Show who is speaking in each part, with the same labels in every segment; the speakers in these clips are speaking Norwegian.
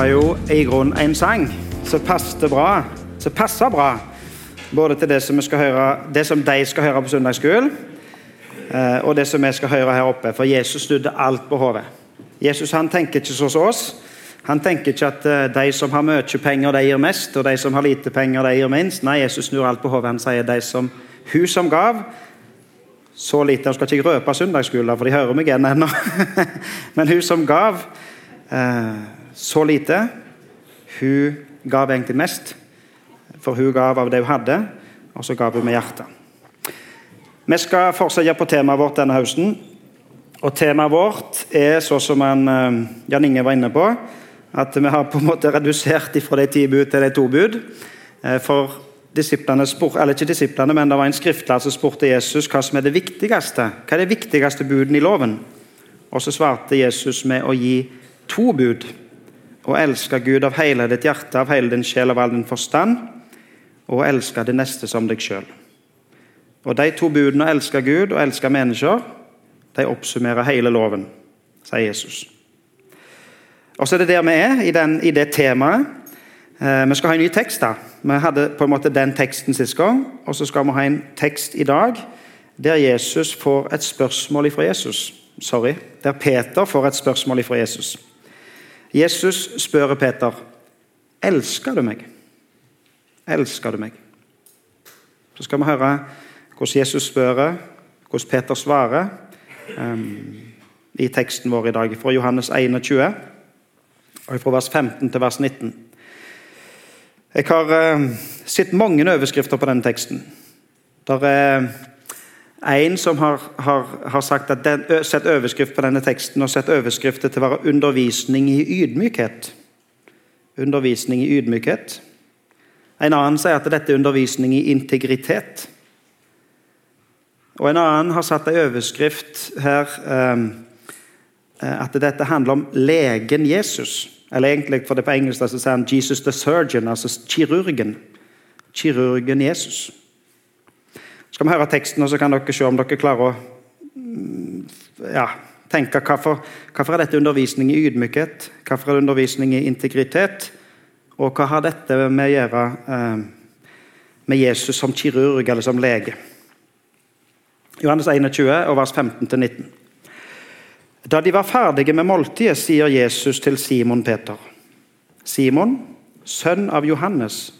Speaker 1: var jo i grunnen en sang som passet bra, som passa bra. Både til det som, vi skal høre, det som de skal høre på søndagsskolen, eh, og det som vi skal høre her oppe. For Jesus snudde alt på hodet. Jesus han tenker ikke sånn som oss. Han tenker ikke at eh, de som har mye penger, de gir mest, og de som har lite penger, de gir minst. Nei, Jesus snur alt på hodet. Han sier de som, hun som gav, så lite Han skal ikke røpe søndagsskolen, for de hører meg igjen ennå. Men hun som gav eh, så lite, hun gav egentlig mest. For hun gav av det hun hadde, og så gav hun med hjertet. Vi skal fortsette på temaet vårt denne høsten. Og Temaet vårt er sånn som han, eh, Jan Inge var inne på, at vi har på en måte redusert fra de ti bud til de to bud. Eh, for disiplene spor, eller ikke disiplene, men det var en skriftlærer som spurte Jesus hva som er det viktigste. Hva er det viktigste buden i loven? Og Så svarte Jesus med å gi to bud. Å elske Gud av hele ditt hjerte, av hele din sjel, av all din forstand. Og å elske det neste som deg sjøl. De to budene, å elske Gud og elske mennesker, de oppsummerer hele loven, sier Jesus. Og så er det der vi er, i, den, i det temaet. Eh, vi skal ha en ny tekst. da. Vi hadde på en måte den teksten sist gang, og så skal vi ha en tekst i dag der Jesus får et spørsmål fra Jesus. Sorry. Der Peter får et spørsmål fra Jesus. Jesus spør Peter elsker du meg. Elsker du meg? Så skal vi høre hvordan Jesus spør, hvordan Peter svarer, um, i teksten vår i dag, fra Johannes 21, og fra vers 15 til vers 19. Jeg har uh, sett mange overskrifter på denne teksten. Der er en som har, har, har sagt at den, sett overskrift på denne teksten og sett overskrifter til å være 'undervisning i ydmykhet'. Undervisning i ydmykhet. En annen sier at dette er undervisning i integritet. Og En annen har satt en overskrift her eh, at dette handler om legen Jesus. Eller egentlig, for det på engelsk så sier han 'Jesus the surgeon', altså kirurgen. Kirurgen Jesus. Skal vi høre teksten, og så kan dere se om dere klarer å mm, ja, tenke hvorfor, hvorfor er dette undervisning i ydmykhet? Hvorfor er det undervisning i integritet? Og hva har dette med å gjøre eh, med Jesus som kirurg eller som lege? Johannes 21, og vers 15-19. Da de var ferdige med måltidet, sier Jesus til Simon Peter.: Simon, sønn av Johannes,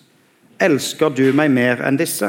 Speaker 1: elsker du meg mer enn disse?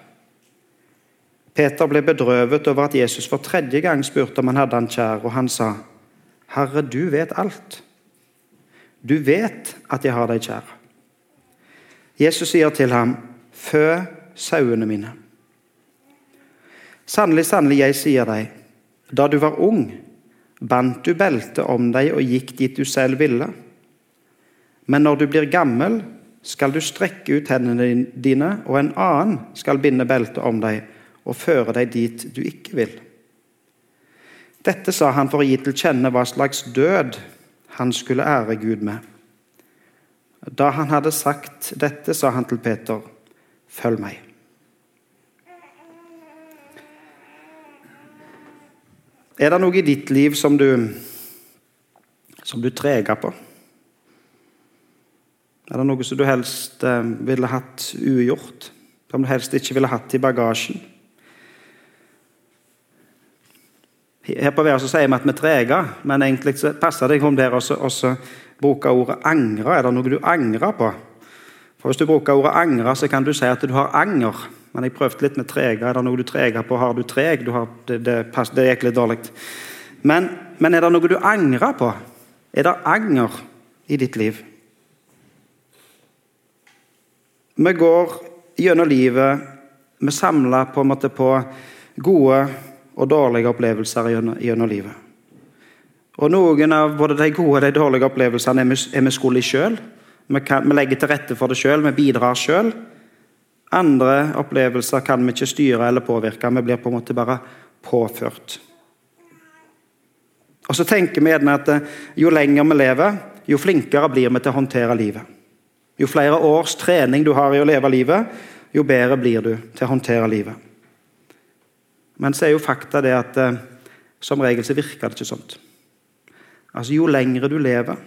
Speaker 1: Peter ble bedrøvet over at Jesus for tredje gang spurte om han hadde han kjær, og han sa, Herre, du vet alt. Du vet at jeg har deg kjær. Jesus sier til ham, Fø sauene mine. Sannelig, sannelig, jeg sier deg, da du var ung, bandt du beltet om deg og gikk dit du selv ville. Men når du blir gammel, skal du strekke ut hendene dine, og en annen skal binde beltet om deg og føre deg dit du ikke vil. Dette sa han for å gi til kjenne hva slags død han skulle ære Gud med. Da han hadde sagt dette, sa han til Peter, følg meg. Er det noe i ditt liv som du, som du treger på? Er det noe som du helst eh, ville hatt ugjort? Som du helst ikke ville hatt i bagasjen? Her på Været sier vi at vi treger, men egentlig passer det om der å bruke ordet 'angre'. Er det noe du angrer på? For Hvis du bruker ordet 'angre', så kan du si at du har anger. Men jeg prøvde litt med trege. Er det noe du treger på? Har du treg? Du har, det, det, det, gikk litt dårlig. Men, men, er det noe du angrer på? Er det anger i ditt liv? Vi går gjennom livet Vi samler på en måte på gode og dårlige opplevelser gjennom, livet. Og Noen av både de gode og de dårlige opplevelsene er vi, skyld i sjøl. Vi, legger til rette for det sjøl, vi bidrar sjøl. Andre opplevelser kan vi ikke styre eller påvirke, vi blir på en måte bare påført. Og så tenker vi at eh, jo lenger vi lever, jo flinkere blir vi til å håndtere livet. Jo flere års trening du har i å leve livet, jo bedre blir du til å håndtere livet. Men så er jo fakta det at eh, som regel så virker det ikke sånt. Altså, Jo lengre du lever,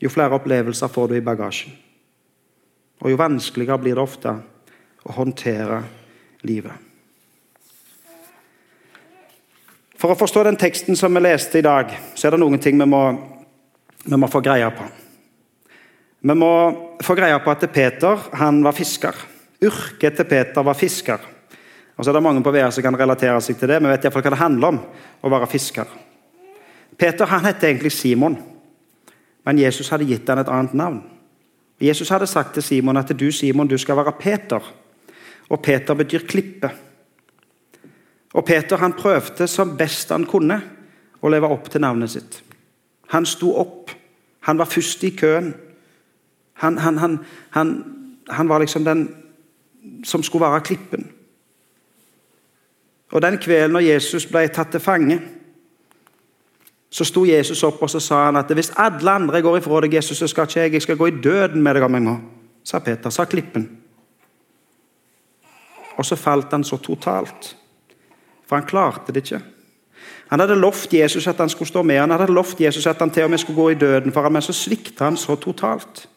Speaker 1: jo flere opplevelser får du i bagasjen. Og jo vanskeligere blir det ofte å håndtere livet. For å forstå den teksten som vi leste i dag, så er det noen ting vi må, vi må få greie på. Vi må få greie på at Peter han var fisker. Yrket til Peter var fisker. Og så er det mange på VR som kan relatere seg til det, men vet iallfall hva det handler om å være fisker. Peter han het egentlig Simon, men Jesus hadde gitt han et annet navn. Jesus hadde sagt til Simon at du Simon, du skal være Peter. Og Peter betyr klippe. Og Peter han prøvde som best han kunne å leve opp til navnet sitt. Han sto opp. Han var først i køen. Han, han, han, han var liksom den som skulle være klippen. Og Den kvelden når Jesus ble tatt til fange, så sto Jesus opp og så sa han at hvis alle andre går ifra deg, Jesus, så skal ikke jeg jeg skal gå i døden med deg om en må, Sa Peter, sa klippen. Og så falt han så totalt. For han klarte det ikke. Han hadde lovt Jesus at han skulle stå med han hadde lovt Jesus at han til og med skulle gå i døden for ham, men så svikta han så totalt.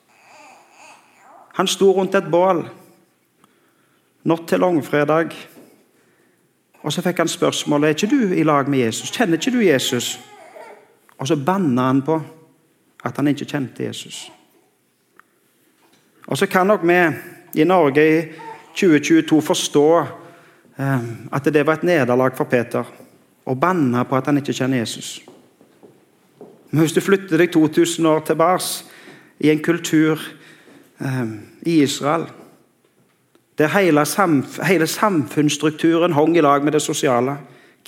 Speaker 1: Han sto rundt et bål natt til langfredag. Og Så fikk han spørsmålet er ikke du i lag med Jesus. Kjenner ikke du Jesus? Og så banna han på at han ikke kjente Jesus. Og Så kan nok vi i Norge i 2022 forstå eh, at det var et nederlag for Peter å banne på at han ikke kjenner Jesus. Men hvis du flytter deg 2000 år tilbake i en kultur eh, i Israel der hele, samf hele, samfunnsstrukturen hang i lag med det sosiale.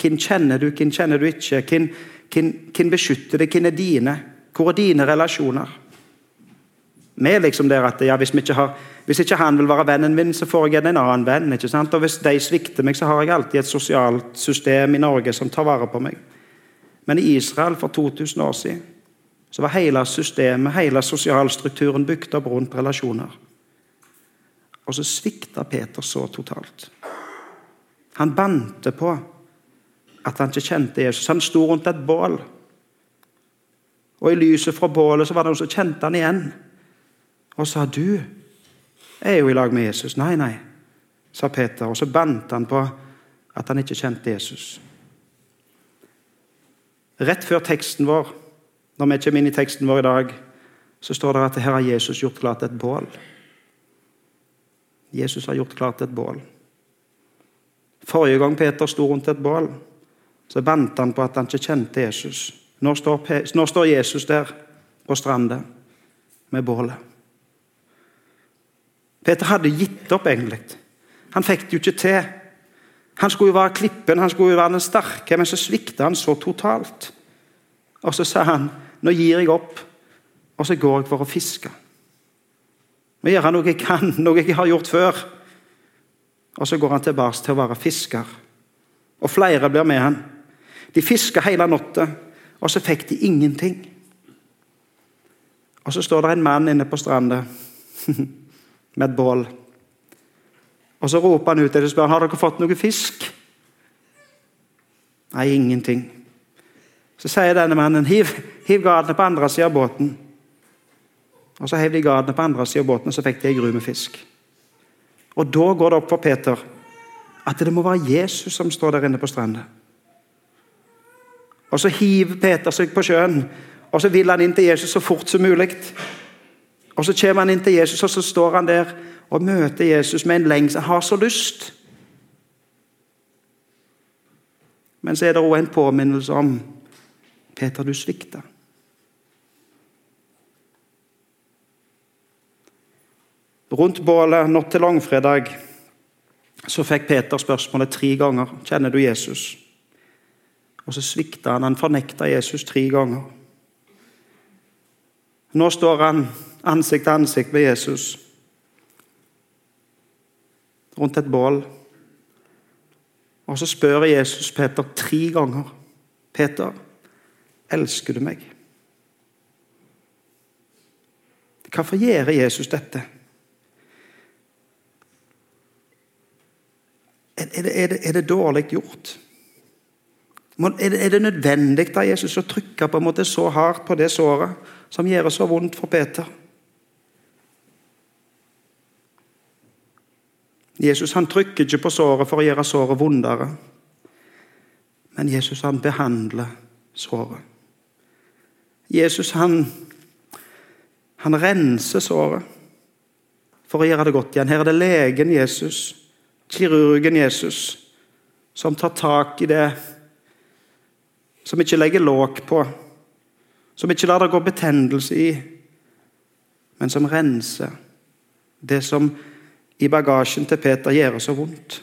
Speaker 1: Hvem kjenner du, hvem kjenner du ikke? Hvem, beskytter deg, hvem er dine? Hvor er dine relasjoner? Vi er liksom der at ja, hvis, ikke har, hvis, ikke han vil være vennen min, så får jeg en annen venn. ikke sant? Og Hvis de svikter meg, så har jeg alltid et sosialt system i Norge som tar vare på meg. Men i Israel for 2000 år siden så var hele systemet, hele sosialstrukturen bygd opp rundt relasjoner. Og så svikta Peter så totalt. Han bante på at han ikke kjente Jesus. Han sto rundt et bål. Og i lyset fra bålet så var det noen som kjente han igjen. Og sa 'Du er jo i lag med Jesus'. 'Nei, nei', sa Peter. Og så bandt han på at han ikke kjente Jesus. Rett før teksten vår, når vi kommer inn i teksten vår i dag, så står det at her har Jesus gjort klart et bål. Jesus har gjort klart et bål. Forrige gang Peter sto rundt et bål, så bandt han på at han ikke kjente Jesus. Nå står, Nå står Jesus der på stranda med bålet. Peter hadde gitt opp, egentlig. Han fikk det jo ikke til. Han skulle jo være klippen, han skulle jo være den sterke, men så svikta han så totalt. Og så sa han, 'Nå gir jeg opp, og så går jeg for å fiske.' Må gjøre noe jeg kan, noe jeg har gjort før. Og så går han tilbake til å være fisker. Og flere blir med han. De fisker hele natta, og så fikk de ingenting. Og så står det en mann inne på stranda med et bål. Og så roper han ut til dem og spør har dere fått noe fisk. Nei, ingenting. Så sier denne mannen hiv, hiv garnet på andre siden av båten. Og Så heiv de gardene på andre siden av båten, og så fikk de ei gru med fisk. Og Da går det opp for Peter at det må være Jesus som står der inne på stranda. Og Så hiver Peter seg på sjøen, og så vil han inn til Jesus så fort som mulig. Og Så kommer han inn til Jesus, og så står han der og møter Jesus med en lengsel. Han har så lyst. Men så er det òg en påminnelse om Peter, du svikta. Rundt bålet natt til langfredag så fikk Peter spørsmålet tre ganger kjenner du Jesus. Og så svikta han. Han fornekta Jesus tre ganger. Nå står han ansikt til ansikt med Jesus rundt et bål. Og så spør Jesus Peter tre ganger. 'Peter, elsker du meg?' Hvorfor gjør Jesus dette? Er det, er det, er det dårlig gjort? Er det, er det nødvendig av Jesus å trykke på en måte så hardt på det såret som gjør det så vondt for Peter? Jesus han trykker ikke på såret for å gjøre såret vondere. Men Jesus han behandler såret. Jesus han, han renser såret for å gjøre det godt igjen. Her er det legen Jesus, kirurgen Jesus, som tar tak i det som ikke legger låk på, som ikke lar det gå betennelse i, men som renser det som i bagasjen til Peter gjør så vondt.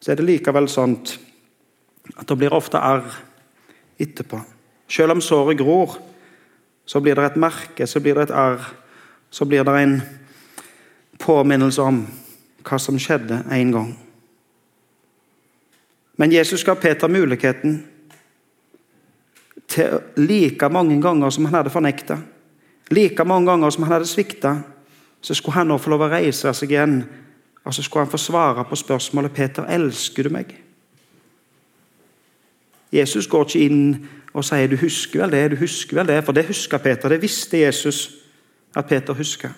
Speaker 1: Så er det likevel sånn at det blir ofte arr etterpå. Selv om såret gror, så blir det et merke, så blir det et arr. Så blir det en påminnelse om hva som skjedde en gang. Men Jesus ga Peter muligheten til like mange ganger som han hadde fornekta, like mange ganger som han hadde svikta, så skulle han nå få lov å reise seg igjen og så skulle han få svare på spørsmålet Peter, elsker du meg? Jesus går ikke inn og sier du husker vel det, du husker vel det, for det husker Peter. Det visste Jesus at Peter husker.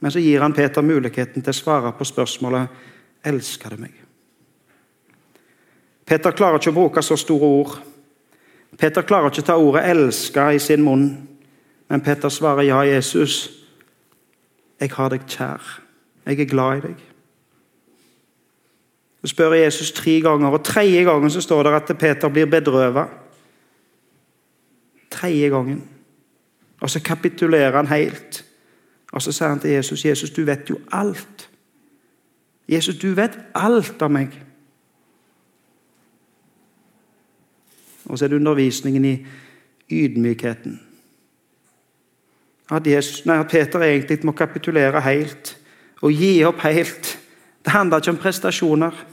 Speaker 1: Men så gir han Peter muligheten til å svare på spørsmålet elsker du meg. Peter klarer ikke å bruke så store ord Peter klarer ikke å ta ordet 'elska' i sin munn, men Peter svarer 'Ja, Jesus, jeg har deg kjær. Jeg er glad i deg'. Så spør Jesus tre ganger, og tredje gangen så står det at Peter blir bedrøvet. Tredje gangen. Og så kapitulerer han helt. Og så sier han til Jesus, 'Jesus, du vet jo alt.' Jesus, du vet alt om meg. Og så er det undervisningen i ydmykheten. At, Jesus, nei, at Peter egentlig må kapitulere helt og gi opp helt. Det handler ikke om prestasjoner,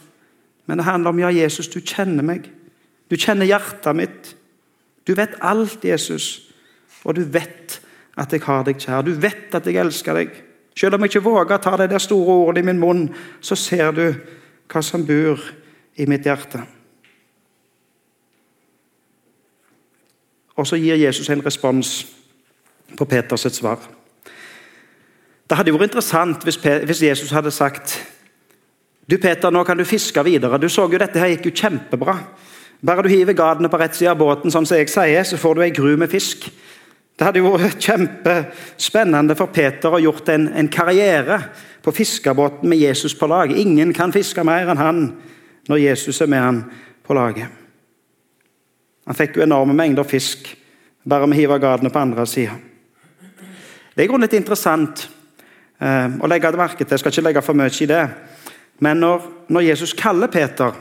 Speaker 1: men det handler om ja, Jesus, du kjenner meg. Du kjenner hjertet mitt. Du vet alt, Jesus, og du vet at jeg har deg kjær. Du vet at jeg elsker deg. Selv om jeg ikke våger å ta de der store ordene i min munn, så ser du hva som bor i mitt hjerte. Og så gir Jesus en respons på Peters svar. Det hadde vært interessant hvis, Jesus hadde sagt du Peter, nå kan du fiske videre. Du så jo dette her gikk jo kjempebra. Bare du hiver gadene på rett side av båten, sånn som jeg sier, så får du ei gru med fisk. Det hadde jo vært kjempespennende for Peter å gjort en, en karriere på fiskebåten med Jesus på lag. Ingen kan fiske mer enn han når Jesus er med han på laget. Han fikk jo enorme mengder fisk bare med å hive gadene på andre sida. Det er litt interessant eh, å legge merke til. Jeg skal ikke legge for mye i det. Men når, når Jesus kaller Peter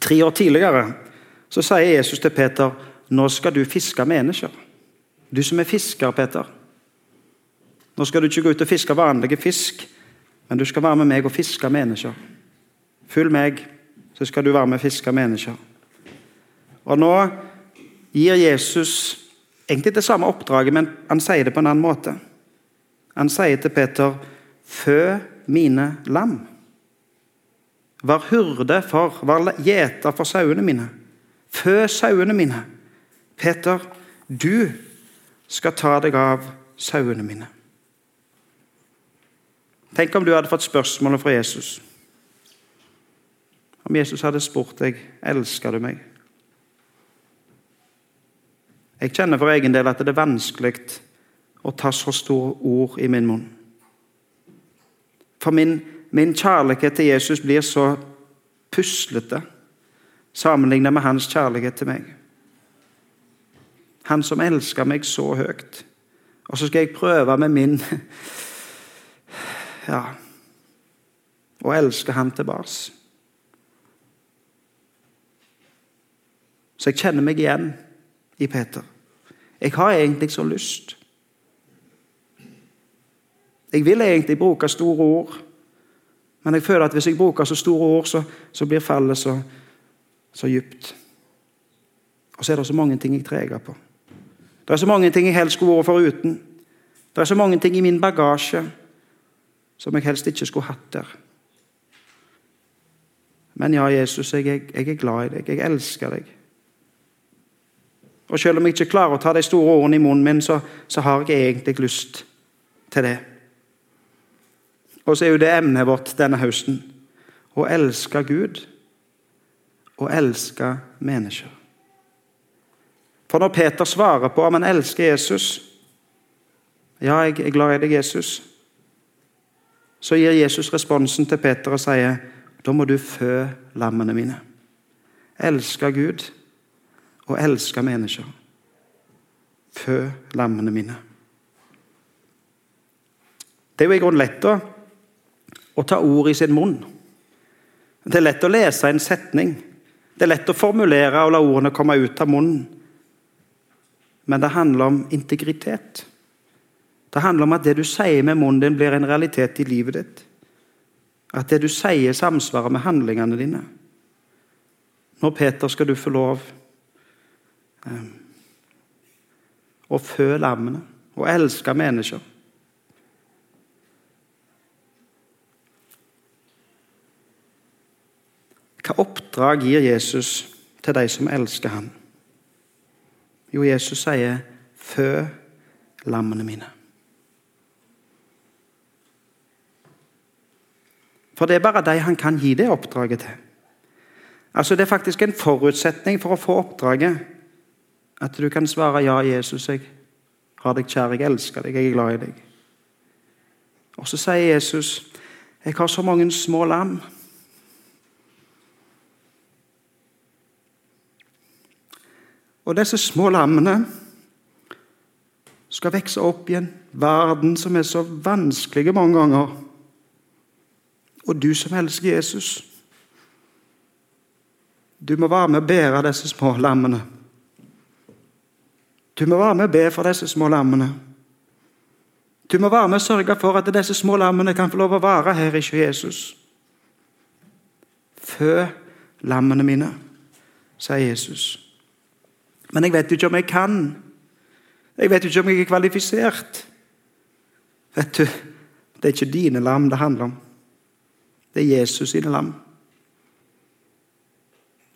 Speaker 1: tre år tidligere, så sier Jesus til Peter nå skal du fiske mennesker. Du som er fisker, Peter. Nå skal du ikke gå ut og fiske vanlige fisk, men du skal være med meg og fiske mennesker. Følg meg, så skal du være med og fiske mennesker. Og Nå gir Jesus egentlig det samme oppdraget, men han sier det på en annen måte. Han sier til Peter, 'Fø mine lam'. Vær hyrde for, vær gjeter for sauene mine. Fø sauene mine. Peter, du skal ta deg av sauene mine. Tenk om du hadde fått spørsmålet fra Jesus. Om Jesus hadde spurt deg elsker du meg. Jeg kjenner for egen del at det er vanskelig å ta så store ord i min munn. For min, min kjærlighet til Jesus blir så puslete sammenlignet med hans kjærlighet til meg. Han som elsker meg så høyt. Og så skal jeg prøve med min Ja Å elske han tilbake. Så jeg kjenner meg igjen i Peter. Jeg har egentlig så lyst. Jeg vil egentlig bruke store ord, men jeg føler at hvis jeg bruker så store ord, så, så blir fallet så, så dypt. Og så er det så mange ting jeg treger på. Det er så mange ting jeg helst skulle vært foruten. Det er så mange ting i min bagasje som jeg helst ikke skulle hatt der. Men ja, Jesus, jeg, jeg, jeg er glad i deg. Jeg elsker deg. Og Selv om jeg ikke klarer å ta de store ordene i munnen min, så, så har jeg egentlig lyst til det. Og så er jo det emnet vårt denne høsten å elske Gud og elske mennesker. For når Peter svarer på om han elsker Jesus Ja, jeg er glad i deg, Jesus. Så gir Jesus responsen til Peter og sier da må du fø lammene mine. Elske Gud og elske mennesker. Fø lammene mine. Det er jo i grunnen lett å, å ta ord i sin munn. Det er lett å lese en setning. Det er lett å formulere og la ordene komme ut av munnen. Men det handler om integritet. Det handler om at det du sier med munnen din, blir en realitet i livet ditt. At det du sier, samsvarer med handlingene dine. Nå, Peter, skal du få lov eh, å fø lammene og elske mennesker. Hva oppdrag gir Jesus til de som elsker ham? Jo, Jesus sier 'fø lammene mine'. For det er bare de han kan gi det oppdraget til. Altså Det er faktisk en forutsetning for å få oppdraget at du kan svare 'Ja, Jesus, jeg har deg kjær, jeg elsker deg, jeg er glad i deg'. Og så sier Jesus 'Jeg har så mange små lam'. Og disse små lammene skal vokse opp i en verden som er så vanskelig mange ganger. Og du som elsker Jesus, du må være med og bære disse små lammene. Du må være med og be for disse små lammene. Du må være med og sørge for at disse små lammene kan få lov å være her i Jesus. Fø lammene mine, sier Jesus. Men jeg vet ikke om jeg kan. Jeg vet ikke om jeg er kvalifisert. Vet du, Det er ikke dine lam det handler om. Det er Jesus sine lam.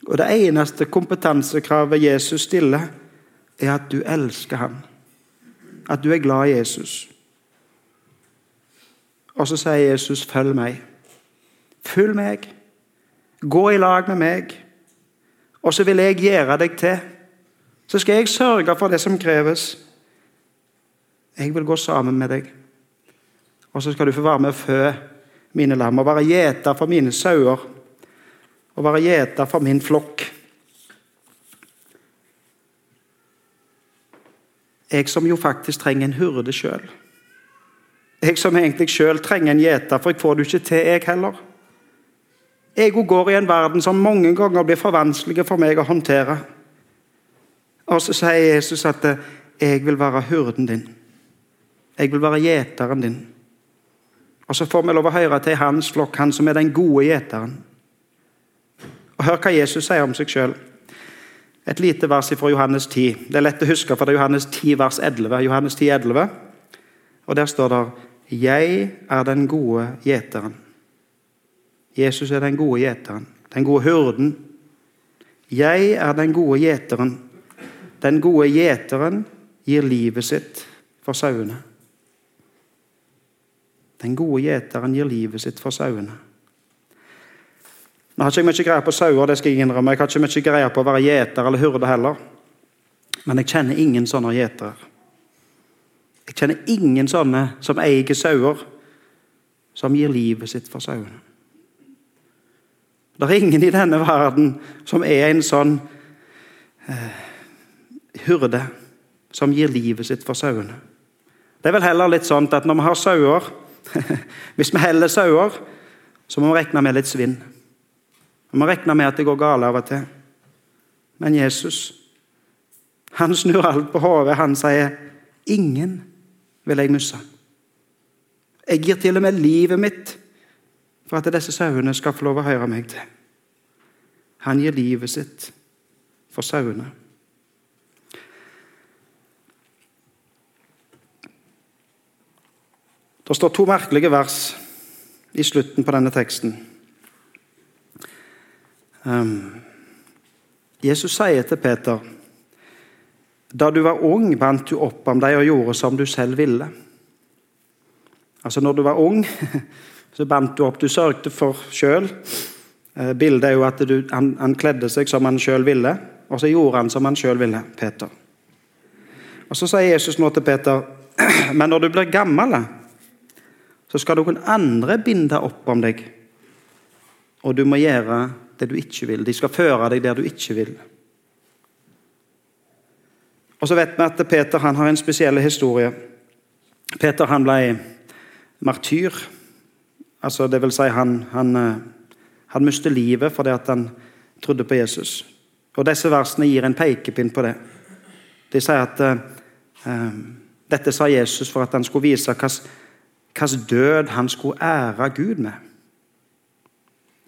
Speaker 1: Og Det eneste kompetansekravet Jesus stiller, er at du elsker ham. At du er glad i Jesus. Og så sier Jesus, 'Følg meg'. Følg meg. Gå i lag med meg. Og så vil jeg gjøre deg til. Så skal jeg sørge for det som kreves. Jeg vil gå sammen med deg. Og så skal du få være med å fø mine lam, og være gjeter for mine sauer, og være gjeter for min flokk. Jeg som jo faktisk trenger en hurde sjøl. Jeg som egentlig sjøl trenger en gjeter, for jeg får det ikke til, jeg heller. Jeg går i en verden som mange ganger blir for vanskelig for meg å håndtere. Og så sier Jesus at 'jeg vil være hurden din'. Jeg vil være gjeteren din. Og så får vi lov å høre til hans flokk, han som er den gode gjeteren. Og Hør hva Jesus sier om seg sjøl. Et lite vers fra Johannes 10. Det er lett å huske, for det er Johannes 10, vers 11. Johannes 10, 11. Og Der står det 'Jeg er den gode gjeteren'. Jesus er den gode gjeteren, den gode hurden. Jeg er den gode gjeteren. Den gode gjeteren gir livet sitt for sauene. Den gode gjeteren gir livet sitt for sauene. Nå har ikke jeg mye greie på sauer, det skal jeg innrømme. Jeg har ikke mye greie på å være gjeter eller hurde heller. Men jeg kjenner ingen sånne gjetere. Jeg kjenner ingen sånne som eier sauer, som gir livet sitt for sauene. Det er ingen i denne verden som er en sånn eh, hyrde som gir livet sitt for sauene. Det er vel heller litt sånn at når vi har sauer, Hvis vi heller sauer, så må vi regne med litt svinn. Vi må regne med at det går galt av og til. Men Jesus, han snur alt på hodet. Han sier, 'Ingen vil jeg miste'. Jeg gir til og med livet mitt for at disse sauene skal få lov å høre meg til. Han gir livet sitt for sauene. Det står to merkelige vers i slutten på denne teksten. Um, Jesus sier til Peter da du var ung, bandt du opp om deg og gjorde som du selv ville. Altså Når du var ung, så bandt du opp. Du sørgte for sjøl. Eh, bildet er jo at du, han, han, kledde seg som han sjøl ville, og så gjorde han som han sjøl ville. Peter. Og Så sier Jesus nå til Peter, men når du blir gammel, så skal noen andre binde opp om deg, og du må gjøre det du ikke vil. De skal føre deg der du ikke vil. Og så vet vi at Peter har en spesiell historie. Peter ble martyr. Altså, det vil si, han, han, eh, han mistet livet fordi han trodde på Jesus. Og Disse versene gir en pekepinn på det. De sier at uh, dette sa Jesus for at han skulle vise hvilken død han skulle ære Gud med.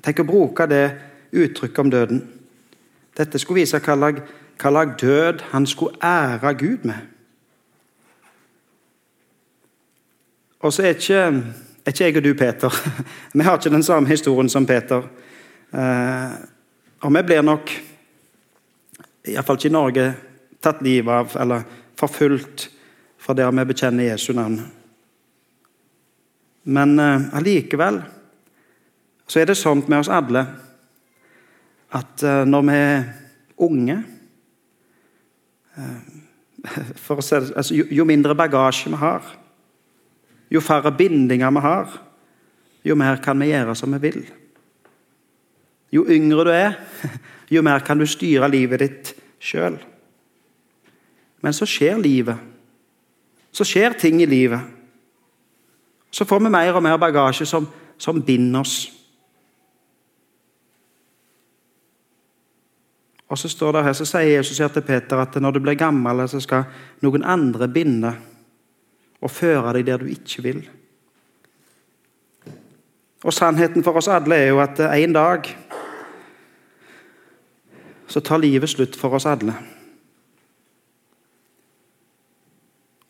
Speaker 1: Tenk å bruke det uttrykket om døden. Dette skulle vise hva slags død han skulle ære Gud med. Og så er ikke, er ikke jeg og du Peter. Vi har ikke den samme historien som Peter. Eh, og vi blir nok, iallfall ikke i Norge, tatt livet av eller forfulgt for det vi bekjenner Jesu navn. Men eh, allikevel så er det sånn med oss alle at eh, når vi er unge for å se, altså, jo, jo mindre bagasje vi har, jo færre bindinger vi har, jo mer kan vi gjøre som vi vil. Jo yngre du er, jo mer kan du styre livet ditt sjøl. Men så skjer livet. Så skjer ting i livet. Så får vi mer og mer bagasje som, som binder oss. Og Så står det her, så sier Jesus til Peter at når du blir gammel, så skal noen andre binde og føre deg der du ikke vil. Og Sannheten for oss alle er jo at en dag så tar livet slutt for oss alle.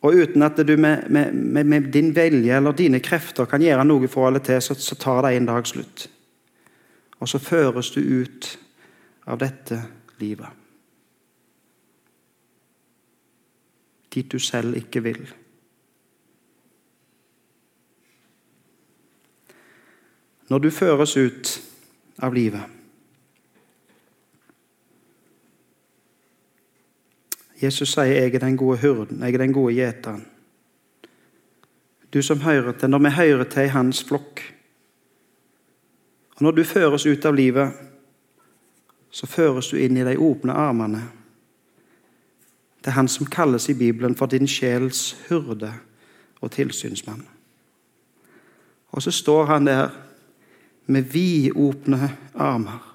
Speaker 1: Og uten at du med, med, med, din vilje eller dine krefter kan gjøre noe for alle til, så, så tar det en dag slutt. Og så føres du ut av dette livet. Dit du selv ikke vil. når du føres ut av livet. Jesus sier 'Jeg er den gode hurden, jeg er den gode gjeteren'. Du som hører til, når vi hører til i hans flokk. Og Når du føres ut av livet, så føres du inn i de åpne armene. Det er han som kalles i Bibelen for din sjels hyrde og tilsynsmann. Og så står han der med vidåpne armer.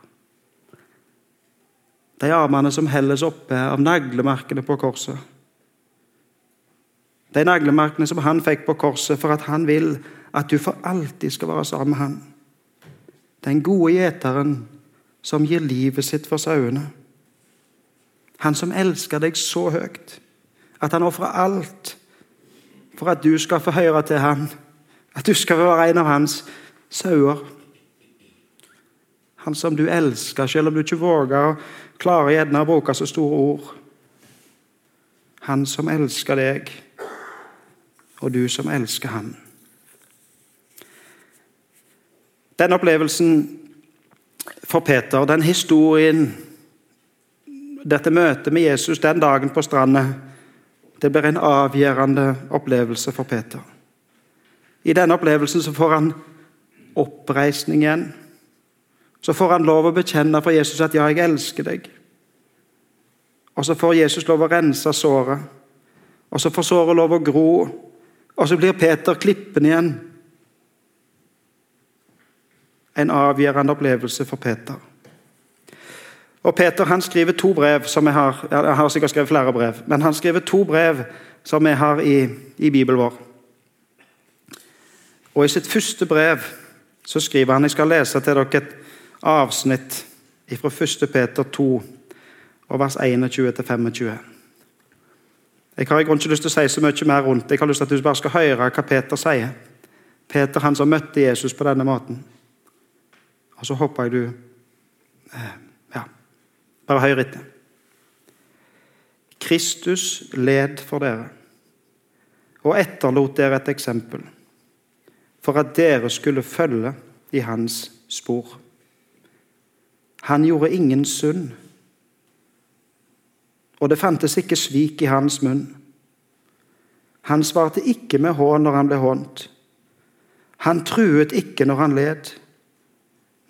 Speaker 1: De armene som helles oppe av naglemarkene på korset. De naglemarkene som han fikk på korset for at han vil at du for alltid skal være sammen med han. Den gode gjeteren som gir livet sitt for sauene. Han som elsker deg så høyt at han ofrer alt for at du skal få høre til han. At du skal være en av hans sauer. Han som du elsker, selv om du ikke våger å klare gjerne å bruke så store ord. Han som elsker deg, og du som elsker han. Den opplevelsen for Peter, den historien, dette møtet med Jesus den dagen på stranda, det blir en avgjørende opplevelse for Peter. I denne opplevelsen så får han oppreisning igjen. Så får han lov å bekjenne for Jesus at 'ja, jeg elsker deg'. Og så får Jesus lov å rense såret. Og så får såret lov å gro. Og så blir Peter klippen igjen. En avgjørende opplevelse for Peter. Og Peter han skriver to brev som jeg har Jeg har sikkert skrevet flere brev, men han skriver to brev som vi har i, i Bibelen vår. Og I sitt første brev så skriver han Jeg skal lese til dere et avsnitt fra 1. Peter 2, og vers 21-25. Jeg har ikke lyst til å si så mye mer rundt Jeg har lyst til at du bare skal høre hva Peter sier. Peter, han som møtte Jesus på denne måten. Og så håper jeg du eh, Ja, bare hør etter. Kristus led for dere og etterlot dere et eksempel for at dere skulle følge i hans spor. Han gjorde ingen synd, og det fantes ikke svik i hans munn. Han svarte ikke med hån når han ble hånt. Han truet ikke når han led,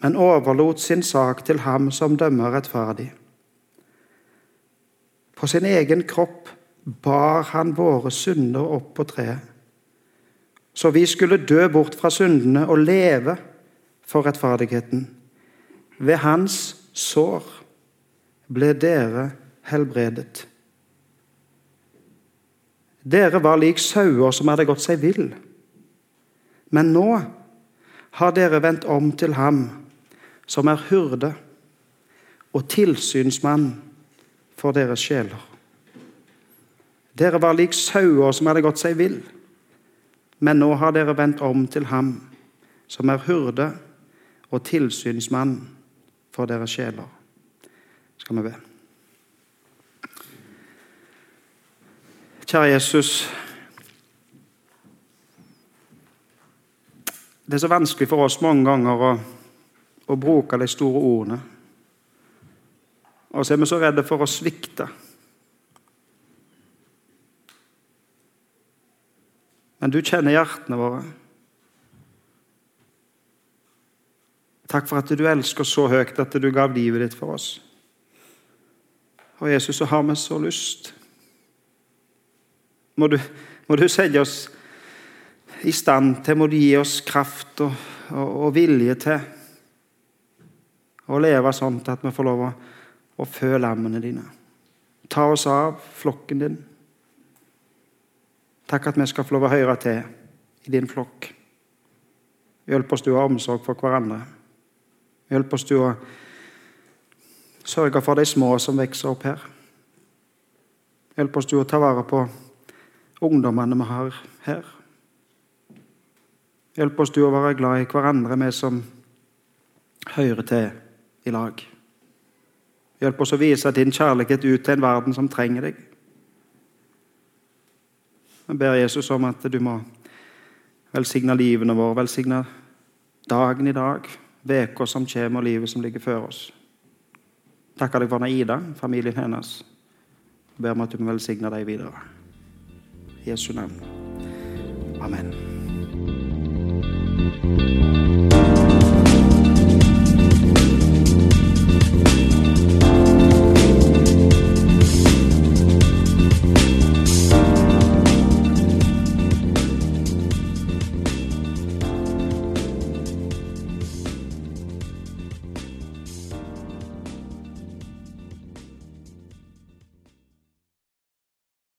Speaker 1: men overlot sin sak til ham som dømmer rettferdig. På sin egen kropp bar han våre synder opp på treet, så vi skulle dø bort fra syndene og leve for rettferdigheten. Ved hans sår ble dere helbredet. Dere var lik sauer som hadde gått seg vill. Men nå har dere vendt om til ham som er hyrde og tilsynsmann for deres sjeler. Dere var lik sauer som hadde gått seg vill, men nå har dere vendt om til ham som er hyrde og tilsynsmann for deres sjeler. Skal vi be. Kjære Jesus. Det er så vanskelig for oss mange ganger å, å bruke de store ordene. Og så er vi så redde for å svikte. Men du kjenner hjertene våre. Takk for at du elsker så høyt at du gav livet ditt for oss. Og Jesus, så har vi så lyst. Må du, må du sette oss i stand til, må du gi oss kraft og, og, og vilje til å leve sånn at vi får lov å, å fø lammene dine. Ta oss av flokken din. Takk at vi skal få lov å høre til i din flokk. Hjelp oss du å omsorg for hverandre. Hjelp oss du å sørge for de små som vokser opp her. Hjelp oss du å ta vare på ungdommene vi har her. Hjelp oss du å være glad i hverandre, vi som hører til i lag. Hjelp oss å vise din kjærlighet ut til en verden som trenger deg. Jeg ber Jesus om at du må velsigne livene våre, velsigne dagen i dag, uka som kommer, og livet som ligger før oss. Takker deg for Ida, familien hennes. Ber om at du må velsigne deg videre. I Jesu navn. Amen.